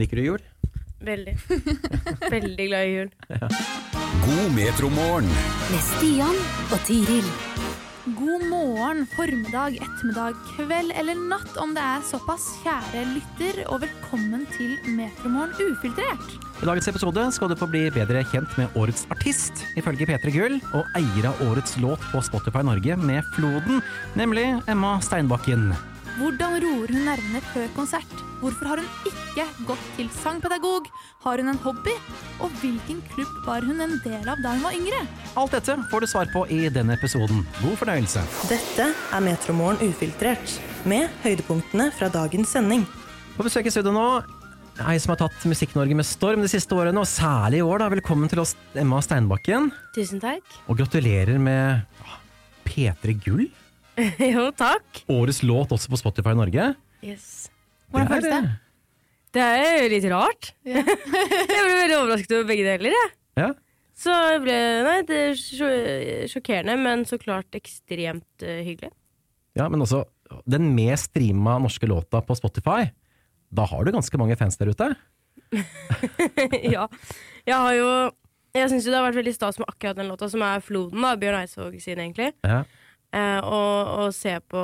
Liker du jul? Veldig. Veldig glad i jul. God metromorgen. med Stian og Tiril. God morgen, formiddag, ettermiddag, kveld eller natt om det er såpass, kjære lytter, og velkommen til Metromorgen ufiltrert. I dagens episode skal du få bli bedre kjent med årets artist, ifølge P3 Gull, og eier av årets låt på Spotify Norge med Floden, nemlig Emma Steinbakken. Hvordan roer hun nervene før konsert? Hvorfor har hun ikke gått til sangpedagog? Har hun en hobby? Og hvilken klubb var hun en del av da hun var yngre? Alt dette får du svar på i denne episoden. God fornøyelse. Dette er Metromorgen ufiltrert, med høydepunktene fra dagens sending. På besøk i studio nå, ei som har tatt Musikk-Norge med storm de siste årene, og særlig i år. da. Velkommen til oss, Emma Steinbakken. Tusen takk. Og gratulerer med ah, P3 Gull. jo, takk. Årets låt også på Spotify Norge. Yes. Hvordan føles det? Det er jo litt rart. jeg ble veldig overrasket over begge deler, jeg. Ja. Så jeg ble Nei, det er sjokkerende, men så klart ekstremt uh, hyggelig. ja, men også den mest streama norske låta på Spotify. Da har du ganske mange fans der ute. ja. Jeg har jo Jeg syns det har vært veldig stas med akkurat den låta, som er Floden, da, Bjørn Eidsvåg sin, egentlig. Ja. Eh, og, og se på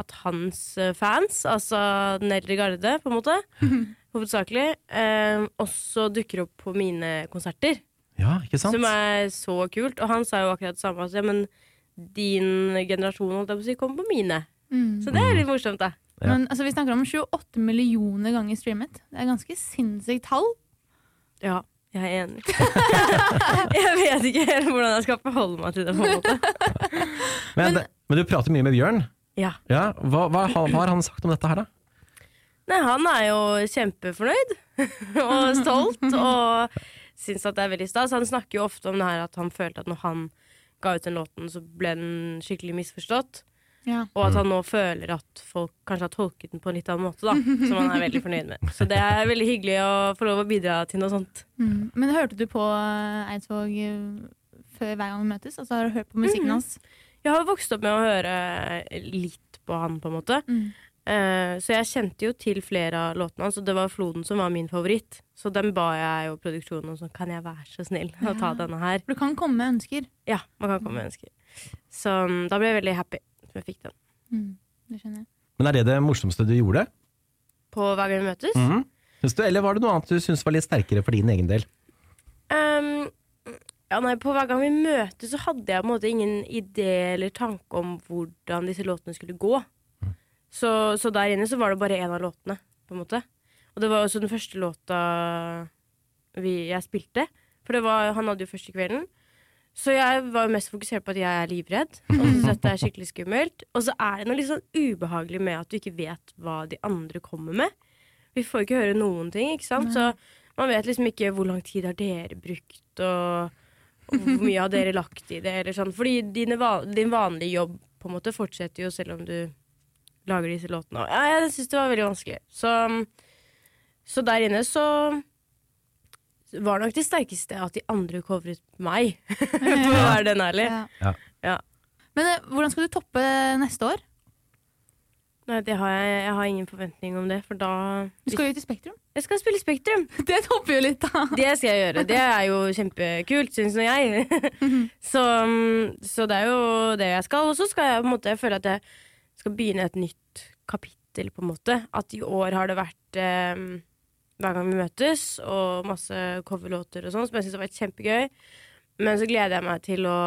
at hans eh, fans, altså den eldre garde, på en måte, hovedsakelig, eh, også dukker opp på mine konserter. ja, ikke sant? Som er så kult. Og han sa jo akkurat det samme. Altså, ja, men din generasjon holdt jeg på å si, kommer på mine. Mm. Så det er litt morsomt, da. Ja. Men altså, vi snakker om 28 millioner ganger streamet. Det er ganske sinnssykt tall. Ja, jeg er enig. jeg vet ikke helt hvordan jeg skal forholde meg til det. på en måte Men, men du prater mye med Bjørn. Ja. Ja, hva, hva, hva har han sagt om dette her, da? Nei, han er jo kjempefornøyd og stolt og syns at det er veldig stas. Han snakker jo ofte om det her at han følte at når han ga ut den låten, så ble den skikkelig misforstått. Ja. Og at han nå føler at folk kanskje har tolket den på en litt annen måte, da. Som han er veldig fornøyd med. Så det er veldig hyggelig å få lov å bidra til noe sånt. Mm. Men hørte du på eh, Eidsvåg eh, før hver gang vi møtes? Altså, har du hørt på musikken Mhm. hans? Jeg har vokst opp med å høre litt på han, på en måte. Mm. Eh, så jeg kjente jo til flere av låtene hans, og det var Floden som var min favoritt. Så den ba jeg jo produksjonen om sånn, kan jeg være så snill å ta denne her? For du kan komme med ønsker. Ja, man kan komme med ønsker. Så mm, da ble jeg veldig happy som jeg fikk den. Mm. Det skjønner jeg. Men er det det morsomste du gjorde? På Hver gang vi møtes. Mm. Du, eller var det noe annet du syntes var litt sterkere for din egen del? Um, ja, nei, på hver gang vi møtes, så hadde jeg på en måte ingen idé eller tanke om hvordan disse låtene skulle gå. Så, så der inne så var det bare én av låtene, på en måte. Og det var også den første låta vi, jeg spilte. For det var, han hadde jo første kvelden. Så jeg var jo mest fokusert på at jeg er livredd, og syns at det er skikkelig skummelt. Og så er det noe litt sånn ubehagelig med at du ikke vet hva de andre kommer med. Vi får ikke høre noen ting, ikke sant. Så man vet liksom ikke hvor lang tid har dere brukt, og, og hvor mye har dere lagt i det, eller sånn. Fordi dine, din vanlige jobb på en måte fortsetter jo selv om du lager disse låtene. Ja, jeg syns det var veldig vanskelig. Så, så der inne så var nok det sterkeste at de andre covret meg, for å være den ærlig. Ja. Ja. Ja. Men eh, hvordan skal du toppe neste år? Nei, det har jeg, jeg har ingen forventning om det, for da Du skal jo til Spektrum. Jeg skal spille Spektrum! Det topper jo litt, da. Det skal jeg gjøre. Det er jo kjempekult, syns nå jeg. så, så det er jo det jeg skal. Og så skal jeg på en måte Jeg føler at jeg skal begynne et nytt kapittel, på en måte. At i år har det vært eh, hver gang vi møtes, og masse coverlåter og sånn, som jeg syns har vært kjempegøy. Men så gleder jeg meg til å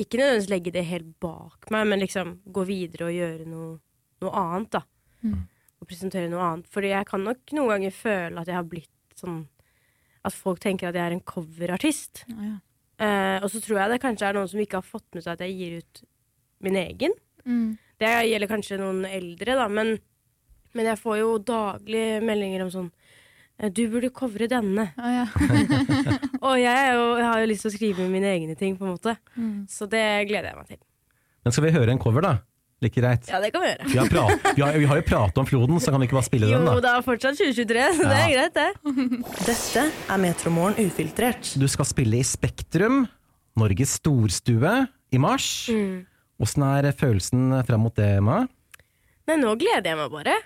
ikke nødvendigvis legge det helt bak meg, men liksom gå videre og gjøre noe, noe annet, da. Mm. Og presentere noe annet. Fordi jeg kan nok noen ganger føle at jeg har blitt sånn At folk tenker at jeg er en coverartist. Ja, ja. Eh, og så tror jeg det kanskje er noen som ikke har fått med seg at jeg gir ut min egen. Mm. Det gjelder kanskje noen eldre, da, men, men jeg får jo daglig meldinger om sånn Du burde covre denne. Ah, ja. Og jeg, er jo, jeg har jo lyst til å skrive mine egne ting, på en måte. Mm. Så det gleder jeg meg til. Men skal vi høre en cover, da? Like greit. Ja, det kan vi gjøre. Vi har, vi har, vi har jo pratet om Floden, så kan vi ikke bare spille Jo, den, da? Jo, det er fortsatt 2023, så det er greit, det. Dette er Metromorgen ufiltrert. Du skal spille i Spektrum, Norges storstue, i mars. Mm. Er følelsen fram mot det, Emma? Nei, nå gleder jeg meg bare.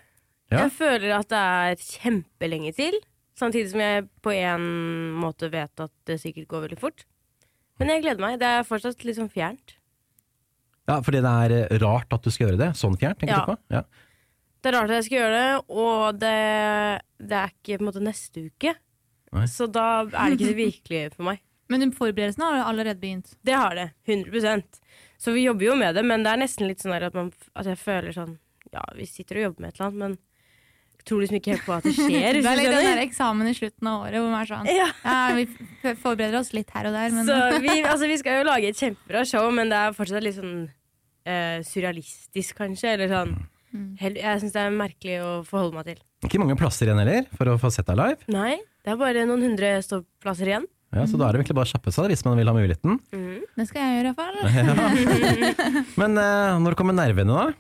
Ja. Jeg føler at det er kjempelenge til. Samtidig som jeg på en måte vet at det sikkert går veldig fort. Men jeg gleder meg. Det er fortsatt litt sånn fjernt. Ja, fordi det er eh, rart at du skal gjøre det? Sånn fjernt, tenker Ja. du på? Ja. Det er rart at jeg skal gjøre det, og det, det er ikke på en måte neste uke. Nei. Så da er det ikke så virkelig for meg. Men forberedelsene har allerede begynt. Det har det. 100% Så vi jobber jo med det, men det er nesten litt sånn at, man, at jeg føler sånn Ja, vi sitter og jobber med et eller annet, men tror liksom ikke helt på at det skjer. Det er litt den der eksamen i slutten av året hvor man er sånn Ja. Ja, vi forbereder oss litt her og der, men Så vi, altså, vi skal jo lage et kjempebra show, men det er fortsatt litt sånn uh, surrealistisk, kanskje. Eller sånn hel- Jeg syns det er merkelig å forholde meg til. Ikke mange plasser igjen heller, for å få sett deg live. Nei, det er bare noen hundre ståplasser igjen. Ja, så da er det egentlig bare å kjappe seg hvis man vil ha muligheten. det skal jeg gjøre i hvert fall. Men uh, når kommer nervene, da?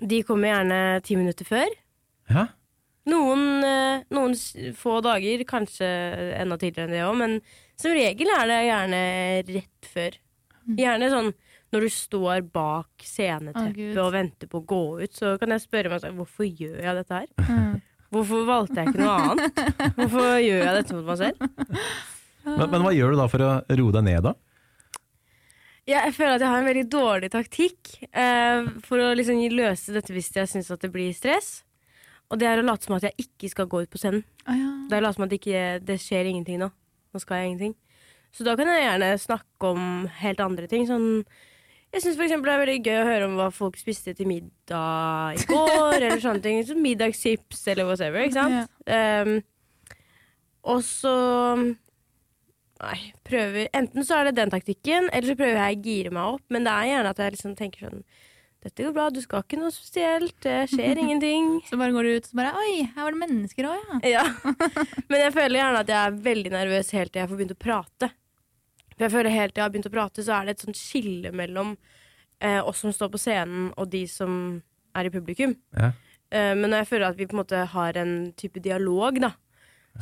De kommer gjerne ti minutter før. Ja. Noen, eh, noen få dager, kanskje enda tidligere enn det òg, men som regel er det gjerne rett før. Gjerne sånn når du står bak sceneteppet oh, og venter på å gå ut, så kan jeg spørre meg selv Hvorfor gjør jeg dette her? Mm. Hvorfor valgte jeg ikke noe annet? Hvorfor gjør jeg dette mot meg selv? Men, men hva gjør du da for å roe deg ned, da? Jeg føler at jeg har en veldig dårlig taktikk eh, for å liksom løse dette hvis jeg syns at det blir stress. Og det er å late som at jeg ikke skal gå ut på scenen. Ah, ja. Det er å late som at det, ikke, det skjer ingenting nå. Nå skal jeg ingenting. Så da kan jeg gjerne snakke om helt andre ting. Sånn, jeg syns det er veldig gøy å høre om hva folk spiste til middag i går, eller sånne ting. så Middagschips eller whatever, ikke sant. Ehm, og så Nei, prøver Enten så er det den taktikken, eller så prøver jeg å gire meg opp. Men det er gjerne at jeg liksom tenker sånn Dette går bra, du skal ikke noe spesielt, det skjer ingenting. Så bare går du ut og bare Oi, her var det mennesker òg, ja. Ja. Men jeg føler gjerne at jeg er veldig nervøs helt til jeg får begynt å prate. For jeg føler helt til jeg har begynt å prate, så er det et sånt skille mellom eh, oss som står på scenen, og de som er i publikum. Ja. Eh, men når jeg føler at vi på en måte har en type dialog, da,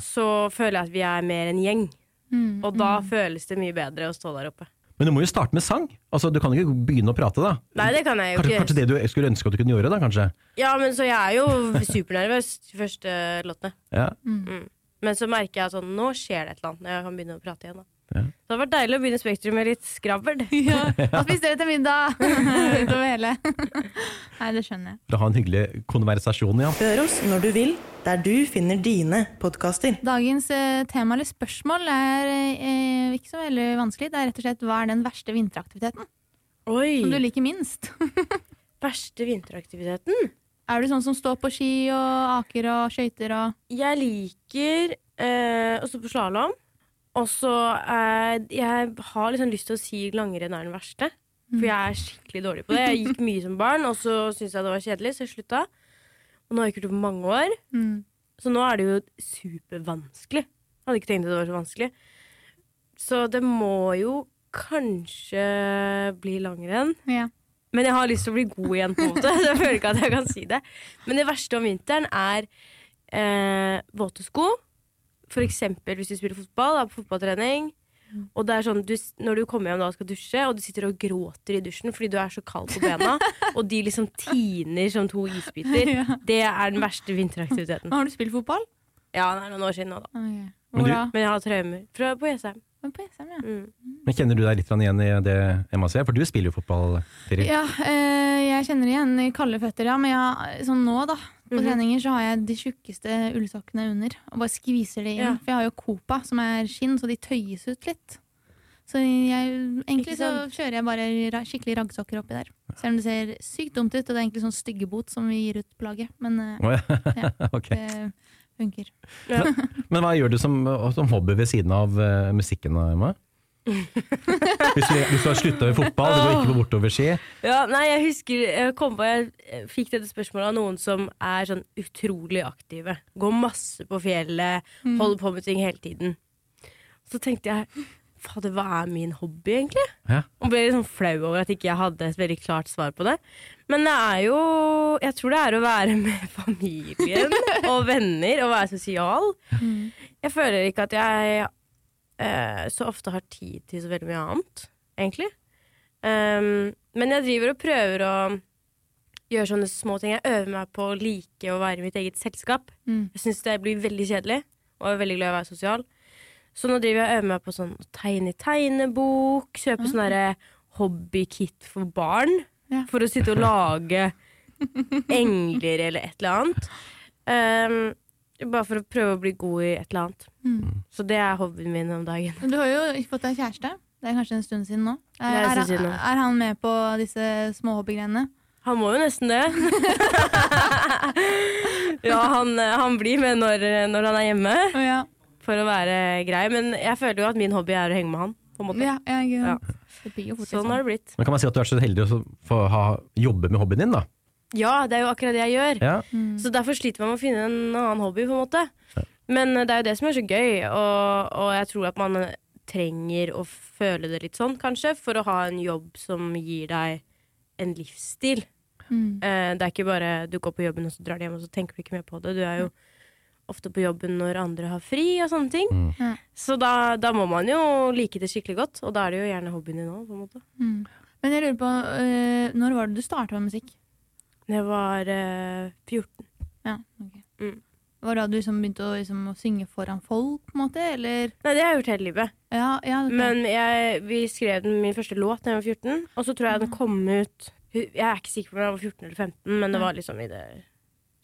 så føler jeg at vi er mer en gjeng. Mm, Og da føles det mye bedre å stå der oppe. Men du må jo starte med sang. Altså, Du kan ikke begynne å prate, da. Nei, det kan jeg jo Kanskje, ikke. kanskje det du skulle ønske at du kunne gjøre, da, kanskje? Ja, men så jeg er jo supernervøs de første låtene. Ja. Men så merker jeg sånn, nå skjer det et eller annet når jeg kan begynne å prate igjen. Da. Ja. Det hadde vært deilig å begynne Spektrum med litt skravl. ja. Hva spiste dere til middag? Utover hele. Nei, det skjønner jeg. For å ha en hyggelig konversasjon, ja. Hør oss når du vil, der du finner dine podkaster. Dagens eh, tema eller spørsmål er eh, ikke så veldig vanskelig. Det er rett og slett hva er den verste vinteraktiviteten Oi! som du liker minst? Verste vinteraktiviteten? Er du sånn som står på ski og aker og skøyter og Jeg liker eh, å stå på slalåm. Og så eh, Jeg har liksom lyst til å si langrenn er den verste. For jeg er skikkelig dårlig på det. Jeg gikk mye som barn, og så syntes jeg det var kjedelig, så jeg slutta. Og nå har jeg ikke gjort det på mange år. mm. Så nå er det jo supervanskelig. Jeg hadde ikke tenkt at det var så vanskelig. Så det må jo kanskje bli langrenn. Ja. Men jeg har lyst til å bli god igjen, på en måte. Så jeg føler ikke at jeg kan si det. Men det verste om vinteren er eh, våte sko. For eksempel hvis du spiller fotball, er på fotballtrening. Og det er sånn, du, Når du kommer hjem da og skal dusje, og du sitter og gråter i dusjen fordi du er så kald på bena, og de liksom tiner som to isbiter, Ja. det er den verste vinteraktiviteten. Har du spilt fotball? Ja, det er noen år siden nå, da. Okay. Men du- Men jeg har traumer fra på Jessheim. Men På SM, ja. Mm. Men Kjenner du deg litt igjen i det Emma sier? For du spiller jo fotball, Tiril. Ja, eh, jeg kjenner igjen i kalde føtter, ja. Men jeg, sånn nå, da. På -hmm. treninger så har jeg de tjukkeste ullsokkene under. Og bare skviser det inn. Ja. For jeg har jo Copa, som er skinn, så de tøyes ut litt. Så jeg, egentlig så kjører jeg bare skikkelig raggsokker oppi der. Selv om det ser sykt dumt ut, og det er egentlig sånn styggebot som vi gir ut på laget. Men oh, ja. ja. okay. det funker. Men hva gjør du som, som hobby ved siden av uh, musikken, Emma? Hvis du, hvis du har slutta med fotball, du går ikke på bortoverski. Ja, nei, jeg husker Jeg kom på Jeg eh, fikk dette spørsmålet av noen som er sånn utrolig aktive. Går masse på fjellet, holder på med ting hele tiden. Så tenkte jeg Fader, hva er min hobby, egentlig? Ja. Og ble litt sånn flau over at ikke jeg hadde et veldig klart svar på det. Men det er jo Jeg tror det er å være med familien og venner og være sosial. Jeg føler ikke at jeg eh, så ofte har tid til så veldig mye annet, egentlig. Um, men jeg driver og prøver å gjøre sånne små ting. Jeg øver meg på å like å være i mitt eget selskap. Mm. Jeg syns det blir veldig kjedelig og er veldig glad i å være sosial. Så nå driver jeg og øver meg på sånn tegne i tegnebok, kjøpe sånn derre hobbykit for barn. Ja. For å sitte og lage engler eller et eller annet. Ehm, bare for å prøve å bli god i et eller annet. Mm. Så det er hobbyen min om dagen. Men Du har jo ikke fått deg kjæreste. Det er kanskje en stund siden nå. Er Er, er, er han med på disse småhobbygreiene? Han må jo nesten det. ja, han, han blir med når, når han er hjemme, ja. for å være grei. Men jeg føler jo at min hobby er å henge med han. På en måte. Ja, ja, ikke. Det blir jo fort Sånn har det blitt. Men kan man si at du er så heldig å få ha, jobbe med hobbyen din, da? Ja, det er jo akkurat det jeg gjør. Ja. Mm. Så derfor sliter man med å finne en annen hobby, på en måte. Men eh, det er jo det som er så gøy, og, og jeg tror at man trenger å føle det litt sånn, kanskje, for å ha en jobb som gir deg en livsstil. Mm. Eh, det er ikke bare du går på jobben og så drar du hjem og så tenker du ikke mer på det. Du er jo ofte på jobben når andre har fri og sånne ting. Mm. Ja. Så da, da må man jo like det skikkelig godt, og da er det jo gjerne hobbyen din òg, på en måte. Mm. Men jeg lurer på, øh, når var det du starta med musikk? Jeg var eh, 14. Ja, ok. Mm. Var det da du liksom begynte å, liksom, å synge foran folk, på en måte? Eller? Nei, det har jeg gjort hele livet. Ja, ja, ok. Men jeg, vi skrev den, min første låt da jeg var 14, og så tror jeg den kom ut Jeg er ikke sikker på om jeg var 14 eller 15, men det var liksom i det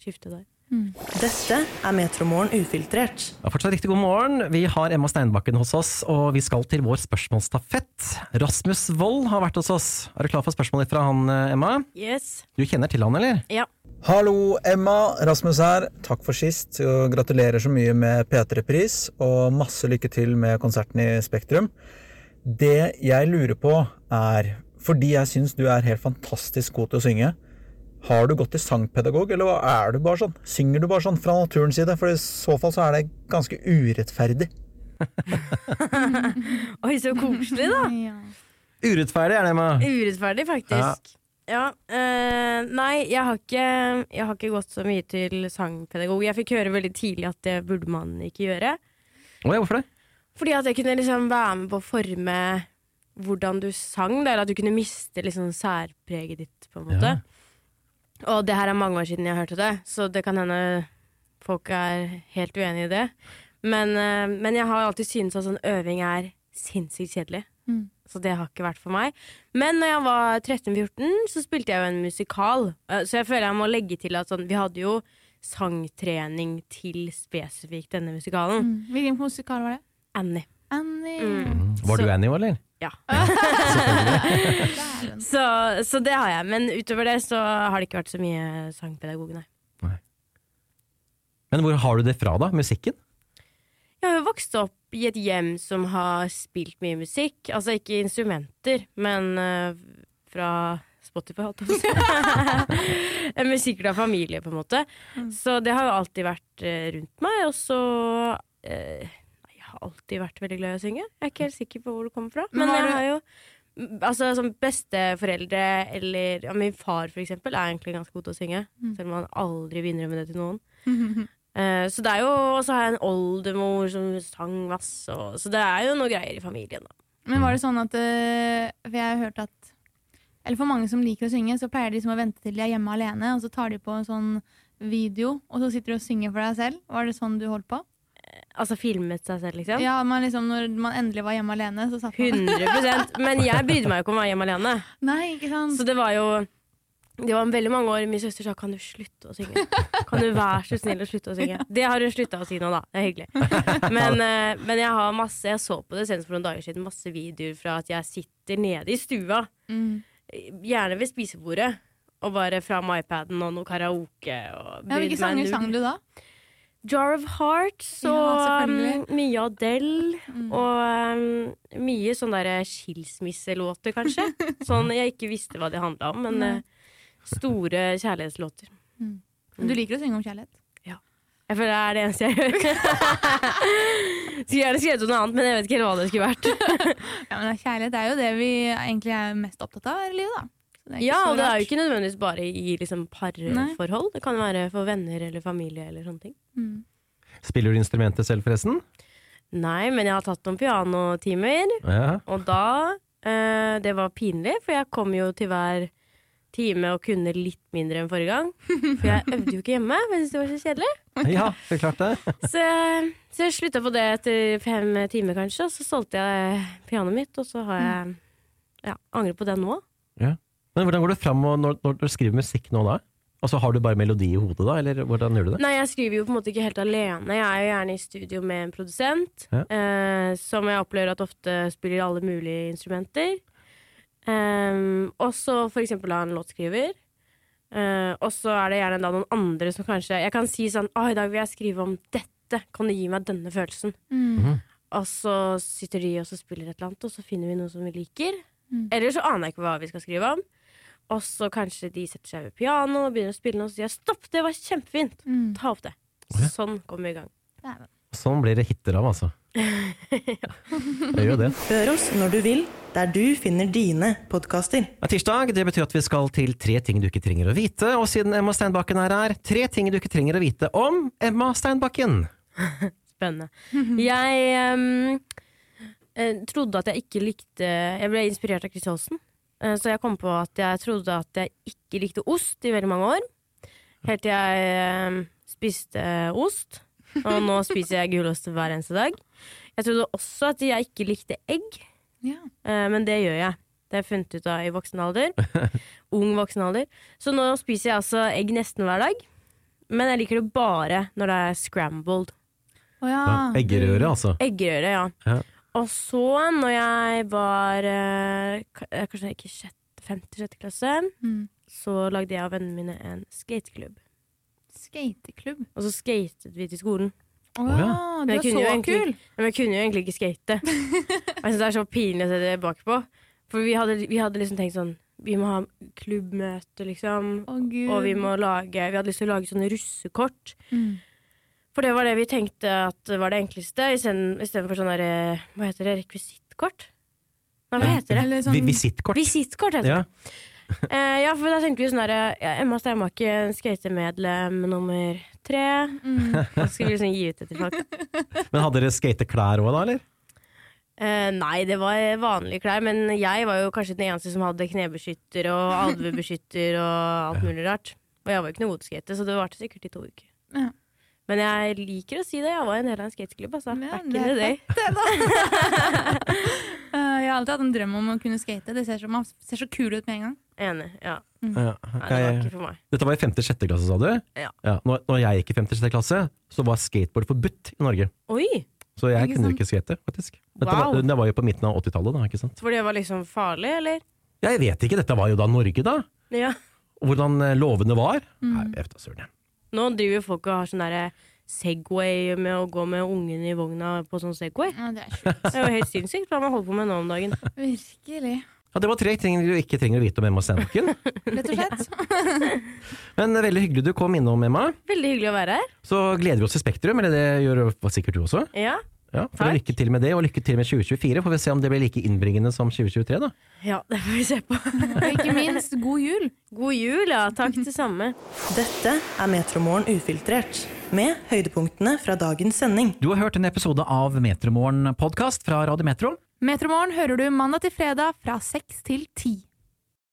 skiftet der. Mm. Dette er Metromorgen ufiltrert. Ja, fortsatt riktig god morgen. Vi har Emma Steinbakken hos oss, og vi skal til vår spørsmålsstafett. Rasmus Wold har vært hos oss. Er du klar for spørsmålet fra han, eh, Emma? Yes. Du kjenner til han, eller? Ja. Hallo, Emma. Rasmus her. Takk for sist, og gratulerer så mye med P3-pris, og masse lykke til med konserten i Spektrum. Det jeg lurer på, er Fordi jeg syns du er helt fantastisk god til å synge, har du gått til sangpedagog, eller er du bare sånn? Synger du bare sånn fra naturens side? For i så fall så er det ganske urettferdig. Oi, så koselig, da! Ja. Urettferdig er det, Emma. Urettferdig, faktisk. Ja. eh, nei, jeg har, ikke, jeg har ikke gått så mye til sangpedagog. Jeg fikk høre veldig tidlig at det burde man ikke gjøre. Oi, hvorfor det? Fordi at jeg kunne liksom være med på å forme hvordan du sang, eller at du kunne miste liksom særpreget ditt, på en måte. Og det her er mange år siden jeg hørte det, så det kan hende folk er helt uenig i det. Men, eh, men jeg har alltid syntes at sånn øving er sinnssykt kjedelig. Mm. Så det har ikke vært for meg. Men når jeg var 13-14, så spilte jeg jo en musikal. Eh, Så jeg føler jeg må legge til at sånn, vi hadde jo sangtrening til spesifikt denne musikalen. Mm. Hvilken musikal var det? Annie. Annie. Mm. Var du Annie eller? Ja. Så, så det har jeg. Men utover det så har det ikke vært så mye sangpedagog, nei. Men hvor har du det fra, da? Musikken? Jeg har jo vokst opp i et hjem som har spilt mye musikk. Altså ikke instrumenter, men uh, fra Spotify, holdt jeg på å si. En musikkglad familie, på en måte. Så det har jo alltid vært uh, rundt meg. Og så eh, nei, har alltid vært veldig glad i å synge. Jeg er ikke helt sikker på hvor det kommer fra. Men Men var jeg har jo mm, Altså som besteforeldre eller ja, Min far, for eksempel, er egentlig ganske god til å synge. Mm. Selv om han aldri vil innrømme det til noen. Eh, så det er jo Og så har jeg en oldemor som sang masse, og, så det er jo noe greier i familien, da. Men var det sånn at uh, For jeg har hørt at Eller for mange som liker å synge, så pleier de liksom å vente til de er hjemme alene, og så tar de på en sånn video, og så sitter de og synger for deg selv. Var det sånn du holdt på? Altså filmet seg selv, liksom. Ja, man liksom, Når man endelig var hjemme alene, så satt man 100% Men jeg brydde meg jo ikke om å være hjemme alene. Nei, ikke sant? Så det var jo Det var veldig mange år min søster sa kan du slutte å synge. Kan du være så snill å slutte å synge. Det har hun slutta å si nå, da. Det er hyggelig. Men, eh, men jeg har masse Jeg så på det senest for noen dager siden, masse videoer fra at jeg sitter nede i stua, Mm. gjerne ved spisebordet, og bare fram iPaden og noe karaoke. Og Ja, Hvilke sanger sang du da? Jar of Hearts og selvfølgelig. um, mye Adele. Mm. Og um, mye sånne der skilsmisselåter, kanskje. sånn jeg ikke visste hva de handla om, men eh, store kjærlighetslåter. Du liker å synge om kjærlighet? Jeg føler det er det eneste jeg gjør. Skulle gjerne skrevet noe annet, men jeg vet ikke helt hva det skulle vært. Ja, men Kjærlighet er jo det vi egentlig er mest opptatt av her i livet, da. Ja, og det er jo ikke nødvendigvis bare i liksom, parforhold. Det kan være for venner eller familie eller sånne ting. Mm. Spiller du instrumentet selv, forresten? Nei, men jeg har tatt noen pianotimer. Ja. Og da eh, Det var pinlig, for jeg kom jo til hver time og kunne litt mindre enn forrige gang. For jeg øvde jo ikke hjemme, for jeg syntes det var så kjedelig. Ja, det klart det. Så, så jeg slutta på det etter fem timer, kanskje, og så solgte jeg pianoet mitt, og så har jeg ja, angrer på det nå. Men hvordan går du fram når, når du skriver musikk nå da? Altså Har du bare melodi i hodet da, eller hvordan gjør du det? Nei, jeg skriver jo på en måte ikke helt alene. Jeg er jo gjerne i studio med en produsent, Ja. eh, som jeg opplever at ofte spiller alle mulige instrumenter. Eh, og så for eksempel av en låtskriver. Eh, og så er det gjerne da noen andre som kanskje Jeg kan si sånn Å, i dag vil jeg skrive om dette. Kan du gi meg denne følelsen? Mm. Og så sitter de og så spiller et eller annet, og så finner vi noe som vi liker. Mm. Eller så aner jeg ikke hva vi skal skrive om. Og så kanskje de setter seg ved piano og begynner å spille og så sier jeg stopp, det var kjempefint. Mm. Ta opp det. Okay. Sånn kommer vi i gang. Dæven. Sånn blir det hitter av, altså. Det gjør jo det. Hør oss når du vil, der du finner dine podkaster. Er tirsdag, det betyr at vi skal til tre ting du ikke trenger å vite. Og siden Emma Steinbakken er her, tre ting du ikke trenger å vite om Emma Steinbakken. Spennende. Jeg eh, trodde at jeg ikke likte Jeg ble inspirert av Chris Holsten. Eh, så jeg kom på at jeg trodde at jeg ikke likte ost i veldig mange år. Helt til jeg ehm, spiste ost. Og nå spiser jeg gulost hver eneste dag. Jeg trodde også at jeg ikke likte egg, Ja. eh, men det gjør jeg. Det har jeg funnet ut av i voksen alder. Ung voksen alder. Så nå spiser jeg altså egg nesten hver dag. Men jeg liker det bare når det er scrambled. Oh, ja. Ja, Eggerøre, altså. Eggerøre, ja. Ja. Og så, når jeg var eh, eh, kanskje ikke femte, sjette klasse, Mm. så lagde jeg og vennene mine en skateklubb. Skateklubb. Og så skatet vi til skolen. Å Å ja. du er så egentlig- kul! Men jeg kunne jo egentlig ikke skate. Og jeg synes det er så pinlig å se det bakpå. For vi hadde, vi hadde liksom tenkt sånn Vi må ha klubbmøte, liksom. Oh, gud. Og vi må lage Vi hadde lyst til å lage sånne russekort. Mm. For det var det vi tenkte at var det enkleste, isteden- istedenfor sånn derre Hva heter det? Rekvisittkort? Nei, hva heter det? Sånn Visittkort. Visittkort heter det. Ja. Eh, ja, for da tenkte vi sånn derre ja, Emma Steinbakken, skatemedlem nummer tre. mm. Da skal vi liksom gi ut det til folk. Men hadde dere skateklær òg, da, eller? Eh, nei, det var vanlige klær, men jeg var jo kanskje den eneste som hadde knebeskytter og alvebeskytter og alt mulig rart. Og jeg var jo ikke noe god til å skate, så det varte sikkert i to uker. Ja. Men jeg liker å si det, jeg var en del av en skateklubb, altså. Ja, Back in the day. Eh, Jeg har alltid hatt en drøm om å kunne skate. Det ser så, man ser så kul ut med en gang. Enig. Ja. Ja. Nei, det var ikke for meg. dette var i femte-sjette klasse, sa du? Ja. Når, når jeg gikk i femte-sjette klasse, så var skateboard forbudt i Norge. Oi! Så jeg Ikke kunne sant? ikke skate, faktisk. Dette Wow. var, det var jo på midten av 80-tallet, da, ikke sant? For det var liksom farlig, eller? Jeg vet ikke, dette var jo da Norge, da. Ja. Hvordan eh, lovene var. Mm. Nei, jeg vet da søren. jeg. Nå driver jo folk og har sånn derre Segway med å gå med ungen i vogna på sånn Segway. Ja, det er. Det er jo helt sinnssykt hva man holder på med nå om dagen. Virkelig. Ja, det var tre ting du ikke trenger å vite om Emma Steinbakken. Rett og slett. Men eh, veldig hyggelig du kom innom, Emma. Veldig hyggelig å være her. Så gleder vi oss til Spektrum, eller det gjør sikkert du også. Ja, Ja, for Takk. Lykke til med det, og lykke til med 2024. Får vi se om det blir like innbringende som 2023, da. ja det får vi se på. Og ikke minst, god jul! God jul, ja. Takk, det samme. Dette er Metromorgen ufiltrert, med høydepunktene fra dagens sending. Du har hørt en episode av Metromorgen podkast fra Radio Metro. Metromorgen hører du mandag til fredag fra seks til ti.